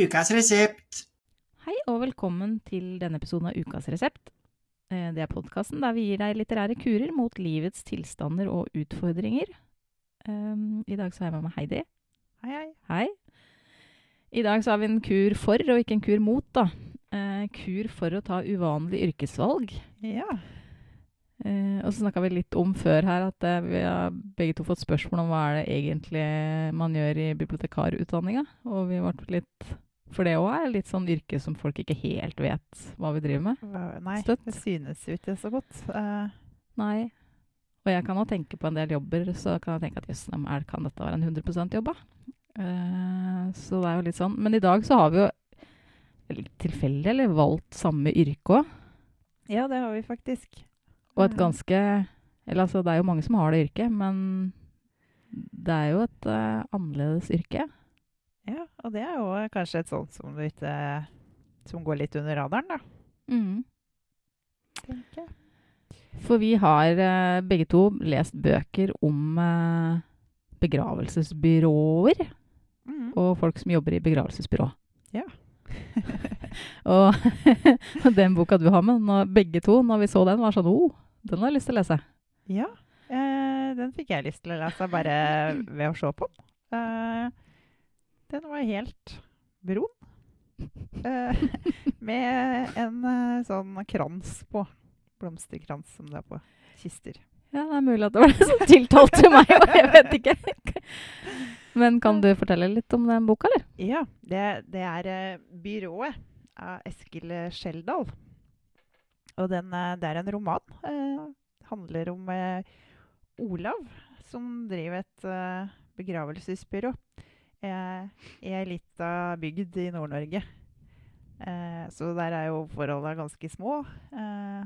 Ukas resept. Hei og velkommen til denne episoden av Ukas resept. Eh, Det er podkasten der vi gir deg litterære kurer mot livets tilstander og utfordringer. Um, I dag så har jeg med meg Heidi. Hei, hei. Hei. I dag så har vi en kur for, og ikke en kur mot, da. Eh, kur for å ta uvanlige yrkesvalg. Ja. Eh, og så snakka vi litt om før her at eh, vi har begge to fått spørsmål om hva er det egentlig man gjør i bibliotekarutdanninga. Og vi ble litt For det òg er litt sånn yrke som folk ikke helt vet hva vi driver med. Nei, Støtt. det synes jo ikke så godt. Eh, Nei. Og jeg kan òg tenke på en del jobber, så kan jeg tenke at jøss, kan dette være en 100 jobb, da? Eh, så det er jo litt sånn. Men i dag så har vi jo litt tilfeldig eller valgt samme yrke òg. ja, det har vi faktisk. Og et Mm. ganske Eller altså, det er jo mange som har det yrket, men det er jo et uh, annerledes yrke. Ja, og det er jo kanskje et sånt som, du ikke, som går litt under radaren, da. tenker. For vi har uh, begge to lest bøker om begravelsesbyråer. Mm. og folk som jobber i begravelsesbyrå. Ja. og den boka du har med, når, begge to, når vi så den, var sånn oh, den har jeg lyst til å lese. Ja, eh, den fikk jeg lyst til å lese bare ved å se på den. Eh, den var helt brun. Eh, med en eh, sånn krans på. Blomsterkrans som det er på kister. Ja, det er mulig at det var det som tiltalte meg, og jeg vet ikke. Men kan du fortelle litt om den boka, eller? Ja, det, det er eh, Byrået av Eskil Skjeldal. Og den, eh, det er en roman. Eh, handler om eh, Olav, som driver et eh, begravelsesbyrå eh, i ei lita bygd i Nord-Norge. Eh, så der er jo forholda ganske små. Eh,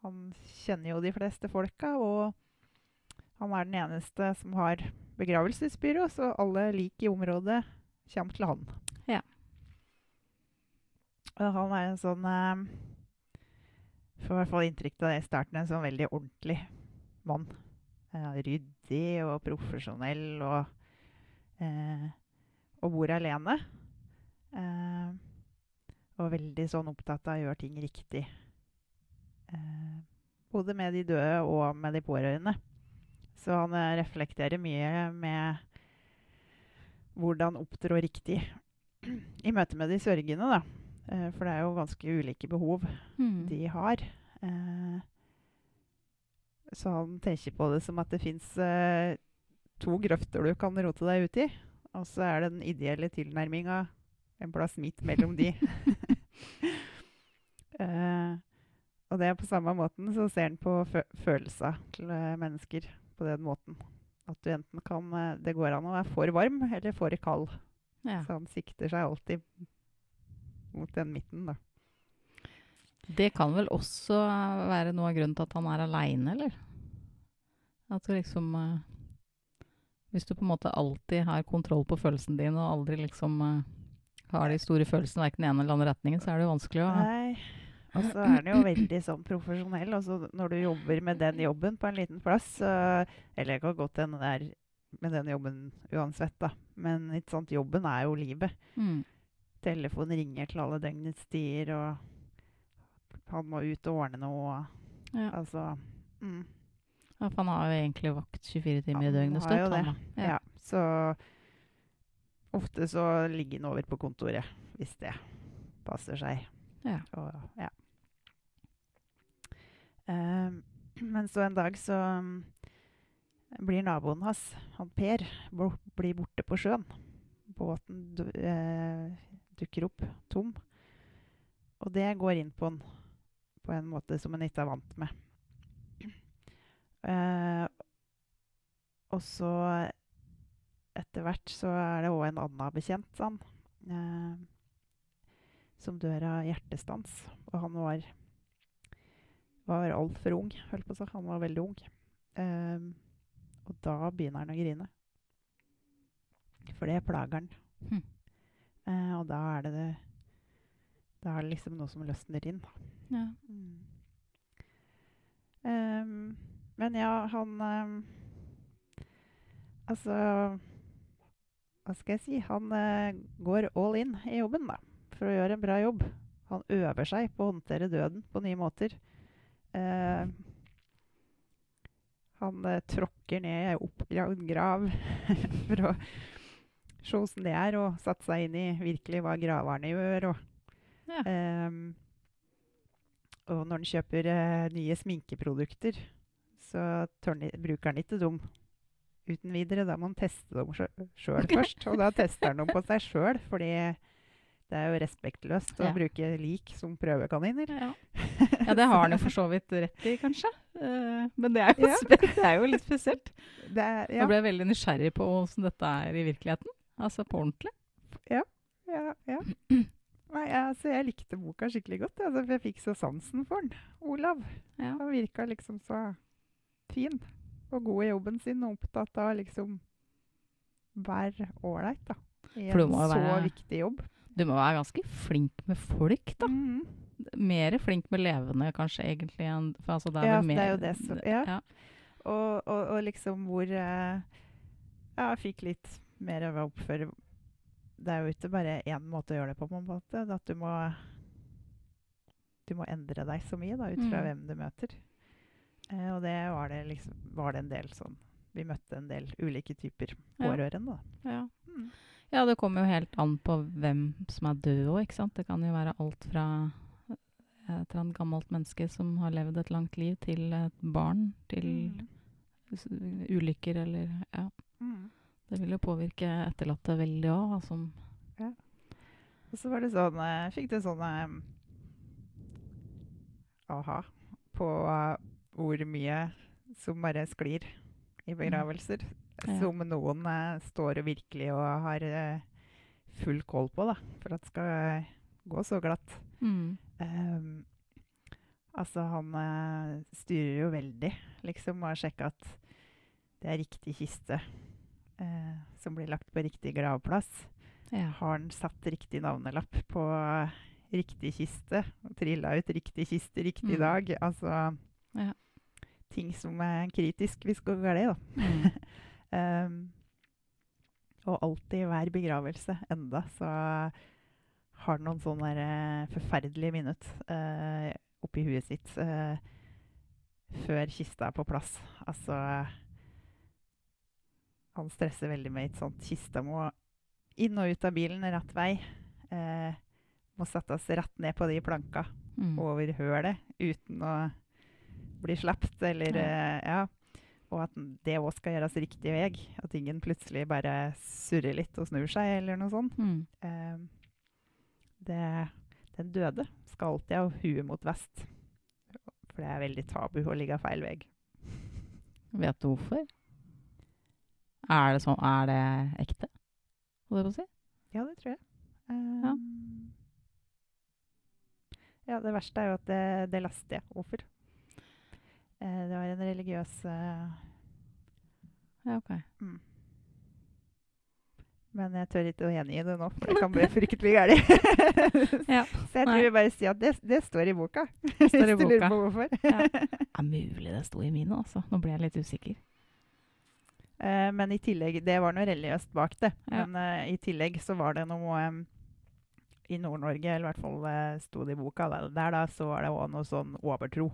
han kjenner jo de fleste folka, og han er den eneste som har begravelsesbyrå, så alle lik i området kommer til han. Ja. Og han er en sånn eh, Får i hvert fall inntrykk av det i starten. En sånn veldig ordentlig mann. Eh, ryddig og profesjonell og eh, Og bor alene. Eh, og veldig sånn opptatt av å gjøre ting riktig. Eh, både med de døde og med de pårørende. Så han eh, reflekterer mye med hvordan opptrå riktig i møte med de sørgende, da. Eh, for det er jo ganske ulike behov de har. Eh, så han tenker på det som at det fins to grøfter du kan rote deg ut i. Og så er det den ideelle tilnærminga en plass midt mellom de. uh, og det er på samme måten så ser han på fø følelser til mennesker på den måten. At du enten kan eh, Det går an å være for varm eller for kald. Ja. Så han sikter seg alltid mot den midten, da. Det kan vel også være noe av grunnen til at han er aleine, eller? At du liksom eh, Hvis du på en måte alltid har kontroll på følelsene dine, og aldri liksom eh, har de store følelsene verken i den ene eller andre retningen, så er det jo vanskelig å Nei. Og så er han jo veldig sånn profesjonell. Og så når du jobber med den jobben på en liten plass uh, Eller det kan godt hende det er med den jobben uansett, da. Men ikke sant, jobben er jo livet. mm. Telefonen ringer til alle døgnets tider, og han må ut og ordne noe. og ja. Altså mm. ja, for han har jo egentlig vakt 24 timer i Han døgnet støtt. det. han da. Ja. Så ofte så ligger han over på kontoret, hvis det passer seg. Ja. Og, ja. Ehm, men så en dag så mm, blir naboen hans, han Per, blir borte på sjøen. Båten du, eh, dukker opp tom. Og det går inn på han på en måte som han ikke er vant med. Eh, og så etter hvert så er det òg en annen bekjent han, eh, som dør av hjertestans. Og han var, var altfor ung, holdt på å si. Han var veldig ung. Um, og da begynner han å grine. For det plager han. Hm. Uh, og da er det, det Da er det liksom noe som løsner inn. Ja. Mm. Um, men ja, han um, Altså Hva skal jeg si? Han uh, går all in i jobben, da. For å gjøre en bra jobb. Han øver seg på å håndtere døden på nye måter. Eh, han eh, tråkker ned i ei oppgravd grav for å se åssen det er, og satt seg inn i virkelig hva graverne gjør. Og, Ja. Ehm, og når han kjøper eh, nye sminkeprodukter, så tørne, bruker han ikke dem uten videre. Da må han teste dem sjøl først. Og da tester han dem på seg sjøl, fordi det er jo respektløst å bruke lik som prøvekaniner. Ja. ja, det har han jo for så vidt rett i, kanskje. Eh, men det er, jo Ja. det er jo litt spesielt. Det er, Jeg ble veldig nysgjerrig på hvordan dette er i virkeligheten. Altså på ordentlig. ja, ja. Nei, altså, jeg likte boka skikkelig godt. Altså, for jeg fikk så sansen for den. Olav. Ja. Han virka liksom så fin og god i jobben sin og opptatt av liksom Vær ålreit, da. I en så være- viktig jobb. Du må være ganske flink med folk, da. Mhm. Mer flink med levende, kanskje, egentlig. enn for altså, det er Ja, mer, det er jo det som- ja. Og, og, og liksom hvor eh, Ja, fikk litt mer av å oppføre Det er jo ikke bare én måte å gjøre det på, på en måte. At du må Du må endre deg så mye da, ut fra Mm. hvem du møter. Eh, og det var det liksom var det en del sånn Vi møtte en del ulike typer Ja. pårørende, da. Ja. Mm. ja, det kommer jo helt an på hvem som er død òg, ikke sant. Det kan jo være alt fra et eller annet gammelt menneske som har levd et langt liv, til et barn, til Mm. ulykker eller Ja. Mm. Det vil jo påvirke etterlatte veldig òg, altså. Ja. Og så var det sånn eh, Fikk det sånn eh, aha på eh, hvor mye som bare sklir i begravelser. Ja. Som noen eh, står virkelig og har eh, full koll på, da, for at det skal eh, gå så glatt. mm. Ehm, altså, han uh, styrer jo veldig, liksom, og har sjekka at det er riktig kiste uh, som blir lagt på riktig gravplass. Ja. Har han satt riktig navnelapp på riktig kiste? Og trilla ut riktig kiste riktig Mm. dag? Altså Ja. ting som er kritisk hvis det går galt, da. Ehm, og alltid hver begravelse enda så har noen sånne der, eh, forferdelige minutt uh, oppi huet sitt uh, før kista er på plass. Altså Han stresser veldig med et sånt Kista må inn og ut av bilen rett vei. Uh, må settes rett ned på de planka Mm. over hølet uten å bli sluppet, eller Ja. ja. Og at det òg skal gjøres riktig vei. At ingen plutselig bare surrer litt og snur seg, eller noe sånt. Mm. Eh, det, den døde skal alltid ha huet mot vest. For det er veldig tabu å ligge feil vei. Vet du hvorfor? Er det sånn Er det ekte? Holdt jeg på å si? Ja, det tror jeg. Um, Ja. ja, det verste er jo at det, det laster jeg hvorfor. Uh, det var en religiøs uh, Ja, OK. Mm. Men jeg tør ikke å gjengi det nå, for det kan bli fryktelig galt. Ja. Så jeg tror vi bare sier at det, det står i boka. Det står i lurer boka. på hvorfor. Ja. Er mulig det sto i mine, altså. Nå ble jeg litt usikker. Uh, men i tillegg Det var noe religiøst bak det. Ja. Men uh, i tillegg så var det noe um, I Nord-Norge, eller i hvert fall uh, sto det i boka, der da, så var det òg noe sånn overtro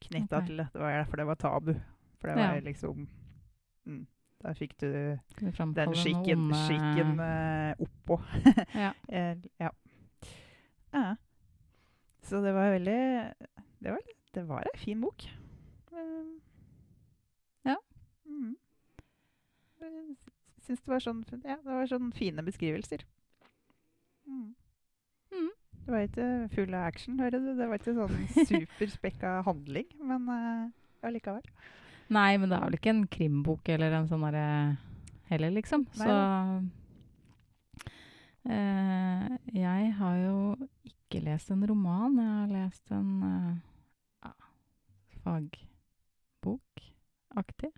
knytta okay. til det. Det var derfor det var tabu. For det var Ja. liksom mm, Da fikk du den skikken, onde- skikken uh, oppå. Ja. Eh, ja. ja. Så det var veldig Det var, det var ei fin bok. Ja. Mm. Jeg syns det var sånn Ja, det var sånn fine beskrivelser. Mm. Mm. Det var ikke full av action, hører du. Det var ikke sånn superspekka handling, men uh, allikevel. Nei, men det er vel ikke en krimbok eller en sånn derre heller, liksom. Nei Så uh, Jeg har jo ikke lest en roman. Jeg har lest en uh, fagbokaktig.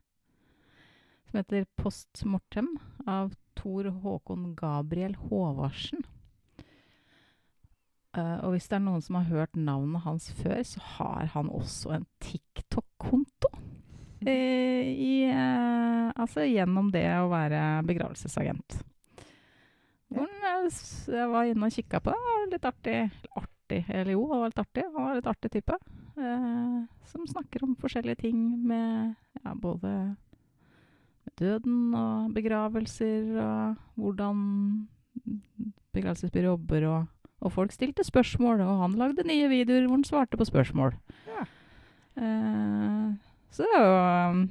Som heter 'Post Mortem' av Tor Håkon Gabriel Håvarsen. Uh, og hvis det er noen som har hørt navnet hans før, så har han også en TikTok-konto. Eh, i, eh, altså gjennom det å være begravelsesagent. Hvordan jeg var inne og kikka på det. Det var litt artig. Artig, eller jo, det var litt artig. Han var litt artig type. Eh, som snakker om forskjellige ting med ja, både med døden og begravelser og hvordan begravelsesbyrå jobber. Og, og folk stilte spørsmål, og han lagde nye videoer hvor han svarte på spørsmål. Ja. Eh, så det er jo um,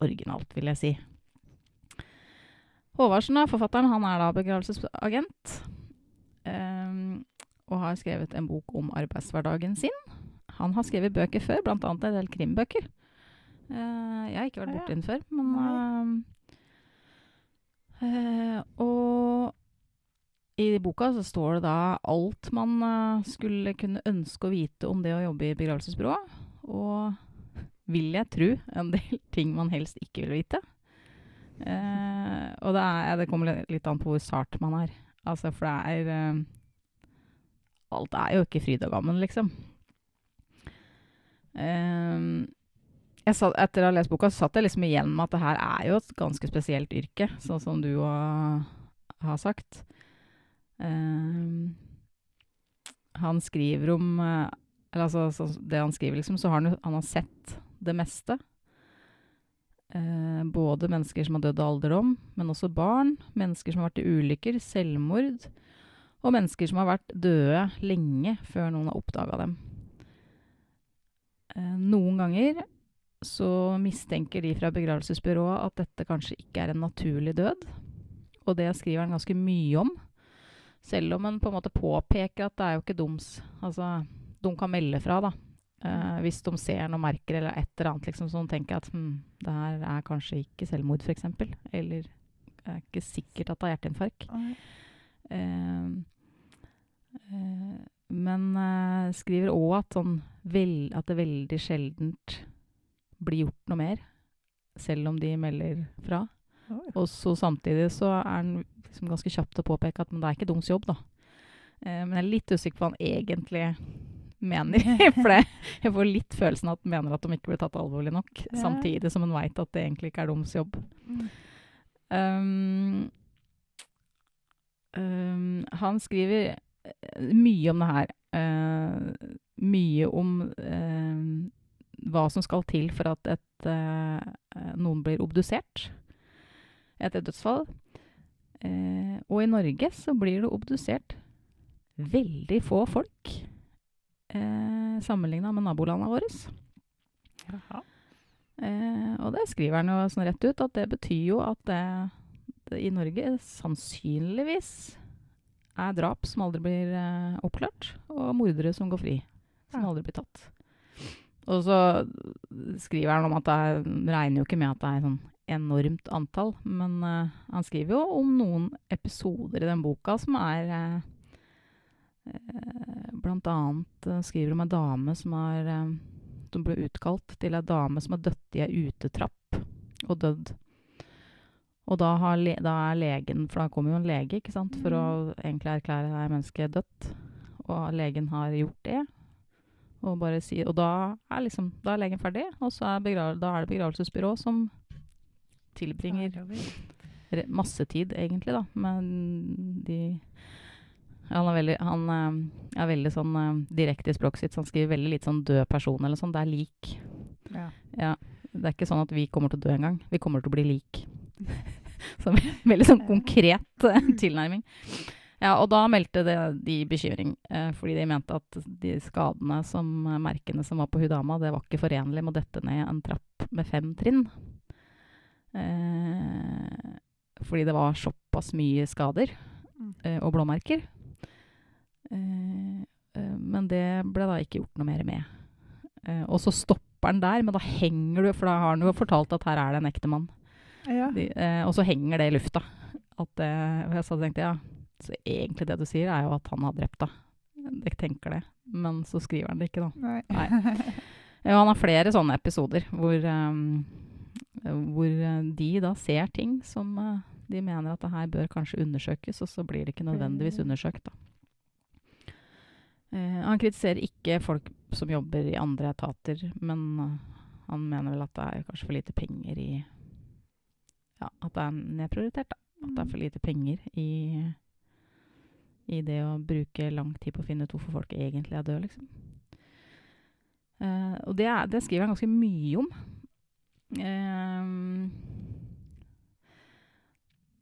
originalt, vil jeg si. Håvardsen, da, forfatteren, han er da begravelsesagent. Um, og har skrevet en bok om arbeidshverdagen sin. Han har skrevet bøker før, bl.a. en del krimbøker. Uh, jeg har ikke vært borti den før, men uh, eh, Og i boka så står det da alt man eh, skulle kunne ønske å vite om det å jobbe i begravelsesbyrået. Og vil jeg tro en del ting man helst ikke vil vite. Uh, og det, er, det kommer litt an på hvor sart man er. Altså, for det er uh, Alt er jo ikke fryd og gammen, liksom. Uh, satt, etter å ha lest boka, så satt jeg liksom igjen med at det her er jo et ganske spesielt yrke, sånn som du òg har sagt. Han skriver om Eller altså, sånn det han skriver, liksom, så har han, han har sett det meste. Eh, både mennesker som har dødd av alderdom, men også barn. Mennesker som har vært i ulykker, selvmord. Og mennesker som har vært døde lenge før noen har oppdaga dem. Eh, noen ganger så mistenker de fra begravelsesbyrået at dette kanskje ikke er en naturlig død. Og det skriver han ganske mye om. Selv om han på en måte påpeker at det er jo ikke doms Altså, de kan melde fra, da. Eh, hvis de ser noe merker eller et eller annet liksom, som tenker at hm, det her er kanskje ikke selvmord, f.eks. Eller det er ikke sikkert at det er hjerteinfarkt. Uh, eh, men skriver òg at, sånn vel, at det veldig sjeldent blir gjort noe mer, selv om de melder fra. Oi. Og så samtidig så er han liksom ganske kjapt å påpeke at men det er ikke deres jobb, da. Men jeg er litt usikker på hva han egentlig mener. For det, jeg får litt følelsen av at han mener at de ikke blir tatt alvorlig nok, Ja. samtidig som han veit at det egentlig ikke er deres jobb. Mm. Um, um, han skriver eh, mye om det her. Uh, mye om uh, hva som skal til for at et, uh, noen blir obdusert etter et dødsfall. Og i Norge så blir det obdusert veldig få folk eh, sammenligna med nabolandene våre. Jaha. Eh, og det skriver han jo sånn rett ut, at det betyr jo at det, det i Norge sannsynligvis er drap som aldri blir eh, oppklart, og mordere som går fri, som Ja. aldri blir tatt. Og så skriver han om at det er, regner jo ikke med at det er sånn enormt antall, men uh, han skriver jo om noen episoder i den boka som er uh, eh, Blant annet eh, skriver om en dame som har eh, som ble utkalt til ei dame som har dødd i ei utetrapp og dødd. Og da, har le da er legen For da kommer jo en lege ikke sant, for å egentlig erklære ei menneske dødt. Og legen har gjort det. Og, bare sier, og da er liksom Da er legen ferdig, og så er, begrav da er det begravelsesbyrå som tilbringer masse tid, egentlig, da. Men de Han er veldig, han, eh, er veldig sånn eh, direkte i språket sitt, så han skriver veldig litt sånn død person eller sånn. Det er lik. Ja. Ja. Det er ikke sånn at vi kommer til å dø en gang. Vi kommer til å bli lik. så ve- veldig sånn konkret eh, tilnærming. Ja, og da meldte det, de bekymring, eh, fordi de mente at de skadene som merkene som var på Hudama, det var ikke forenlig med å dette ned en trapp med fem trinn. Eh, fordi det var såpass mye skader Mm. eh, og blåmerker. Eh, eh, men det ble da ikke gjort noe mer med. Eh, og så stopper han der, men da henger du For da har han jo fortalt at her er det en ektemann. Ja. De, og så henger det i lufta. At, jeg så tenkte ja, så egentlig det du sier, er jo at han har drept henne. Jeg tenker det. Men så skriver han det ikke, da. Nei. Nei. Ja, han har flere sånne episoder hvor, um, hvor de da ser ting som uh, de mener at det her bør kanskje undersøkes, og så blir det ikke nødvendigvis undersøkt. Da. Eh, han kritiserer ikke folk som jobber i andre etater, men uh, han mener vel at det er kanskje for lite penger i Ja, at det er nedprioritert, da. At det er for lite penger i i det å bruke lang tid på å finne ut hvorfor folk egentlig er døde, liksom. Uh, og det, er, det skriver han ganske mye om. Eh,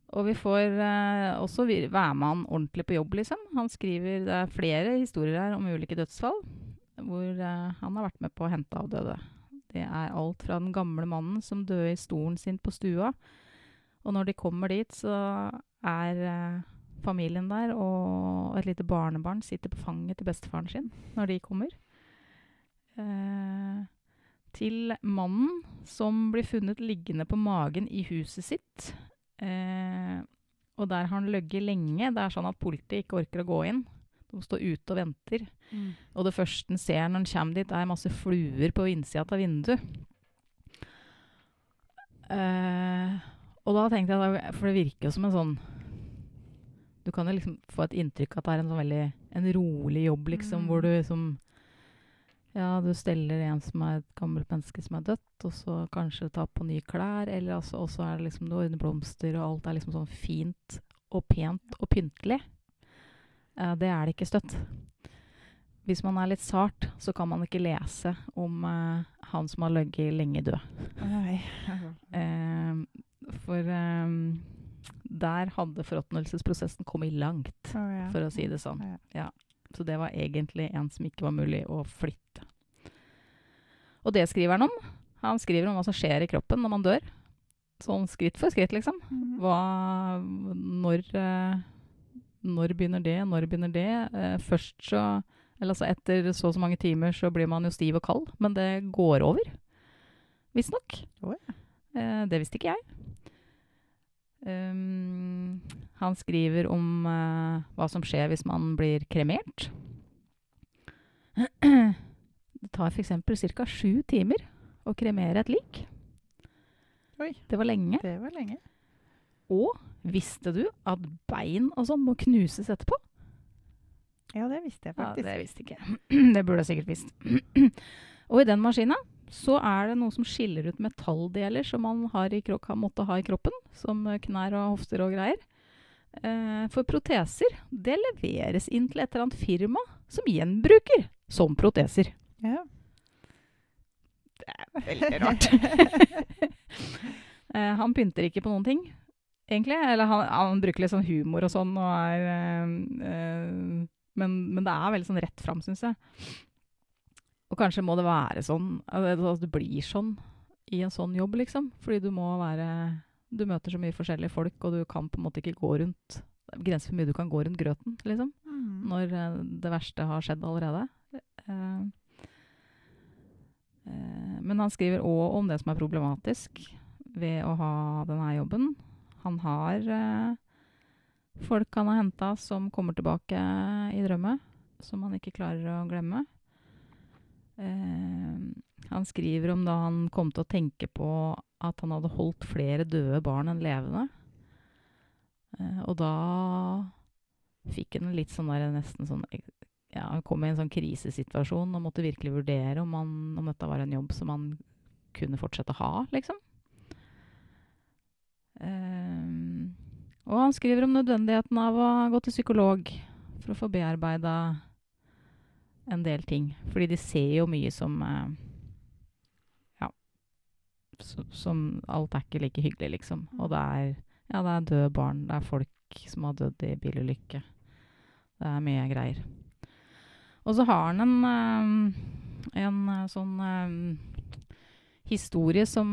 og vi får eh, også være med han ordentlig på jobb, liksom. Han skriver Det er flere historier her om ulike dødsfall hvor eh, han har vært med på å hente avdøde. Det er alt fra den gamle mannen som døde i stolen sin på stua. Og når de kommer dit, så er eh, familien der, og et lite barnebarn sitter på fanget til bestefaren sin når de kommer. Eh, til mannen som blir funnet liggende på magen i huset sitt. Eh, og der har han løgget lenge. Det er sånn at politiet ikke orker å gå inn. De står ute og venter. Og det første han ser når han kommer dit, er masse fluer på innsida av vinduet. Eh, og da tenkte jeg, for det virker jo som en sånn Du kan jo liksom få et inntrykk av at det er en sånn veldig en rolig jobb, liksom, Mm. hvor du liksom Ja, du steller en som er et gammelt menneske som er dødt, og så kanskje ta på nye klær, eller altså, og så er det liksom du ordner blomster, og alt er liksom sånn fint og pent og pyntelig. Eh, det er det ikke støtt. Hvis man er litt sart, så kan man ikke lese om eh, han som har ligget lenge død. Eh, for eh, der hadde forråtnelsesprosessen kommet langt, oh, ja. for å si det sånn. Ja. Så det var egentlig en som ikke var mulig å flytte. Og det skriver han om. Han skriver om hva som skjer i kroppen når man dør. Sånn skritt for skritt, liksom. Mhm. Hva Når eh, Når begynner det? Når begynner det? Eh, først så Eller altså etter så og så mange timer så blir man jo stiv og kald, men det går over. Visstnok. Oh, ja. det visste ikke jeg. Um, han skriver om uh, hva som skjer hvis man blir kremert. Det tar f.eks. ca. sju timer å kremere et lik. Oi. Det var lenge. Det var lenge. Og visste du at bein og sånn må knuses etterpå? Ja, det visste jeg faktisk. Ja, det visste ikke det burde jeg sikkert visst. og i den maskina så er det noe som skiller ut metalldeler som man har i måttet ha i kroppen, som knær og hofter og greier. Eh, for proteser, det leveres inn til et eller annet firma som gjenbruker som proteser. Ja. Det er veldig rart. Eh, han pynter ikke på noen ting, egentlig. Eller han, han bruker litt sånn humor og sånn, og er eh, men, men det er veldig sånn rett fram, syns jeg. Og kanskje må det være sånn at du blir sånn i en sånn jobb, liksom. Fordi du må være Du møter så mye forskjellige folk, og du kan på en måte ikke gå rundt Det er grenser for mye du kan gå rundt grøten, liksom Mm. når det verste har skjedd allerede. Eh, men han skriver òg om det som er problematisk ved å ha denne jobben. Han har eh, folk han har henta som kommer tilbake i drømme, som han ikke klarer å glemme. Eh, han skriver om da han kom til å tenke på at han hadde holdt flere døde barn enn levende. Eh, og da fikk han litt sånn der nesten sånn ja, kom i en sånn krisesituasjon og måtte virkelig vurdere om, man, om dette var en jobb som man kunne fortsette å ha, liksom. Ehm, og han skriver om nødvendigheten av å gå til psykolog for å få bearbeida en del ting. Fordi de ser jo mye som uh, Ja. så- Som alt er ikke like hyggelig, liksom. Og det er, ja, det er døde barn, det er folk som har dødd i bilulykke. Det er mye greier. Og så har han en, eh, en eh, sånn eh, historie som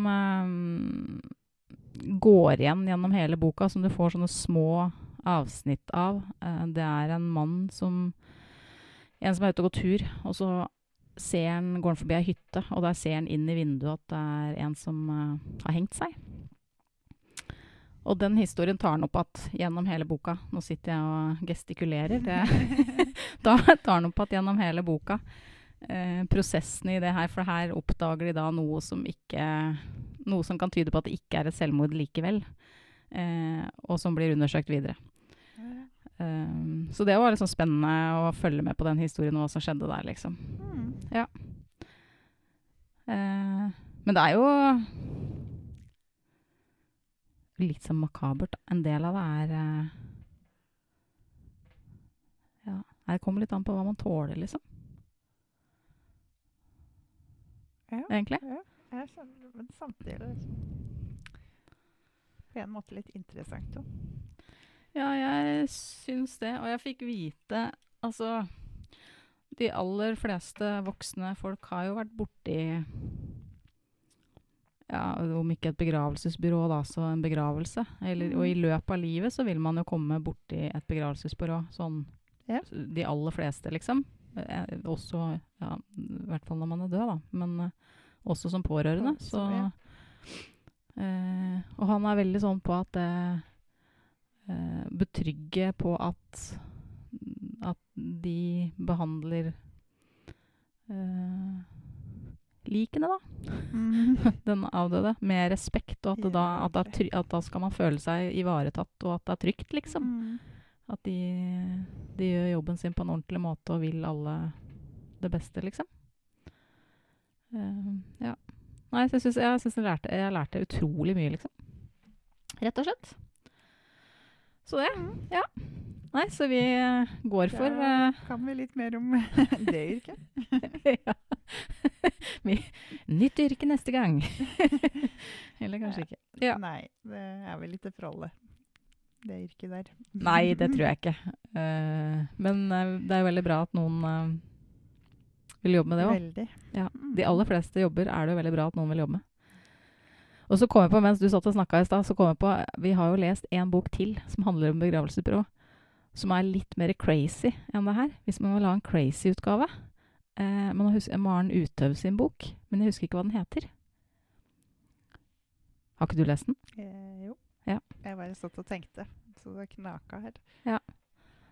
går igjen gjennom hele boka, som du får sånne små avsnitt av. Det er en mann som En som er ute og går tur, og så ser han, går han forbi ei hytte, og der ser han inn i vinduet at det er en som har hengt seg. Og den historien tar han opp igjen gjennom hele boka. Nå sitter jeg og gestikulerer. Det, da tar han opp igjen gjennom hele boka. Eh, prosessen i det her, for her oppdager de da noe som ikke Noe som kan tyde på at det ikke er et selvmord likevel. Eh, og som blir undersøkt videre. Um, så det var liksom spennende å følge med på den historien og hva som skjedde der, liksom. Mm. Ja. Uh, men det er jo litt sånn makabert. En del av det er Ja, Det kommer litt an på hva man tåler, liksom. Ja. Egentlig. Ja, jeg skjønner, men samtidig liksom, på en måte litt interessant òg. Ja, jeg syns det. Og jeg fikk vite Altså, de aller fleste voksne folk har jo vært borti ja, Om ikke et begravelsesbyrå, da, så en begravelse. Eller, Og i løpet av livet så vil man jo komme borti et begravelsesbyrå. Sånn Ja. De aller fleste, liksom. Eh, også ja, I hvert fall når man er død, da. Men eh, også som pårørende. Så, eh, og han er veldig sånn på at det eh, Betrygge på at at de behandler eh, likene, da. Mm. Den avdøde. Med respekt, og at, det da, at, det er try at da skal man føle seg ivaretatt, og at det er trygt, liksom. Mm. At de, de gjør jobben sin på en ordentlig måte og vil alle det beste, liksom. Uh, ja. Nei, så jeg syns jeg, synes jeg, lærte, jeg lærte utrolig mye, liksom. Rett og slett. Så det. Mm. Ja. Nei, så vi eh, går for Da eh, kan vi litt mer om det yrket. ja. Nytt yrke neste gang. Eller kanskje ikke. Ja. Nei, det er vel ikke for alle, det yrket der. Nei, det tror jeg ikke. Uh, men det er veldig bra at noen uh, vil jobbe med det òg. Veldig. Ja. Mm. De aller fleste jobber er det jo veldig bra at noen vil jobbe med. Og så kom jeg på, mens du satt og snakka i stad, så kom jeg på Vi har jo lest en bok til som handler om begravelsesbyrå. Som er litt mer crazy enn det her. Hvis man vil ha en crazy utgave. Eh, man har husker Maren Uthaug sin bok, men jeg husker ikke hva den heter. Har ikke du lest den? Eh, jo. Ja. Jeg bare satt og tenkte, så det knaka her.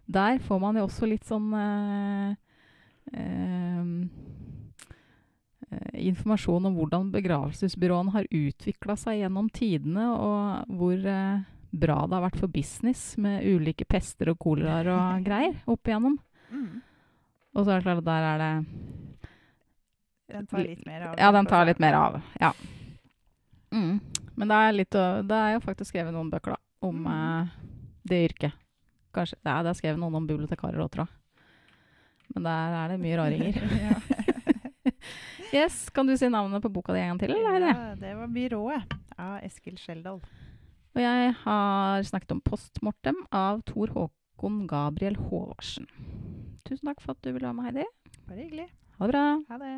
Der får man jo også litt sånn eh, eh, eh, Informasjon om hvordan begravelsesbyråene har utvikla seg gjennom tidene, og hvor eh, bra det har vært for business med ulike pester og koleraer og greier opp igjennom. Mm. Og så er det klart at der er det Den tar litt mer av. Ja, den tar litt mer av. Ja. Mm. Men det er, litt, det er jo faktisk skrevet noen bøker da, om Mm. eh, det yrket. Kanskje, ja, det er skrevet noen om bibliotekarer òg, tror jeg. Men der er det mye raringer. yes, Kan du si navnet på boka di en gang til? eller er ja, det var Byrået av Eskil Skjeldal. Og jeg har snakket om postmortem av Tor Håkon Gabriel Håvardsen. Tusen takk for at du ville være med, Heidi. Bare hyggelig. Ha det bra. Ha det.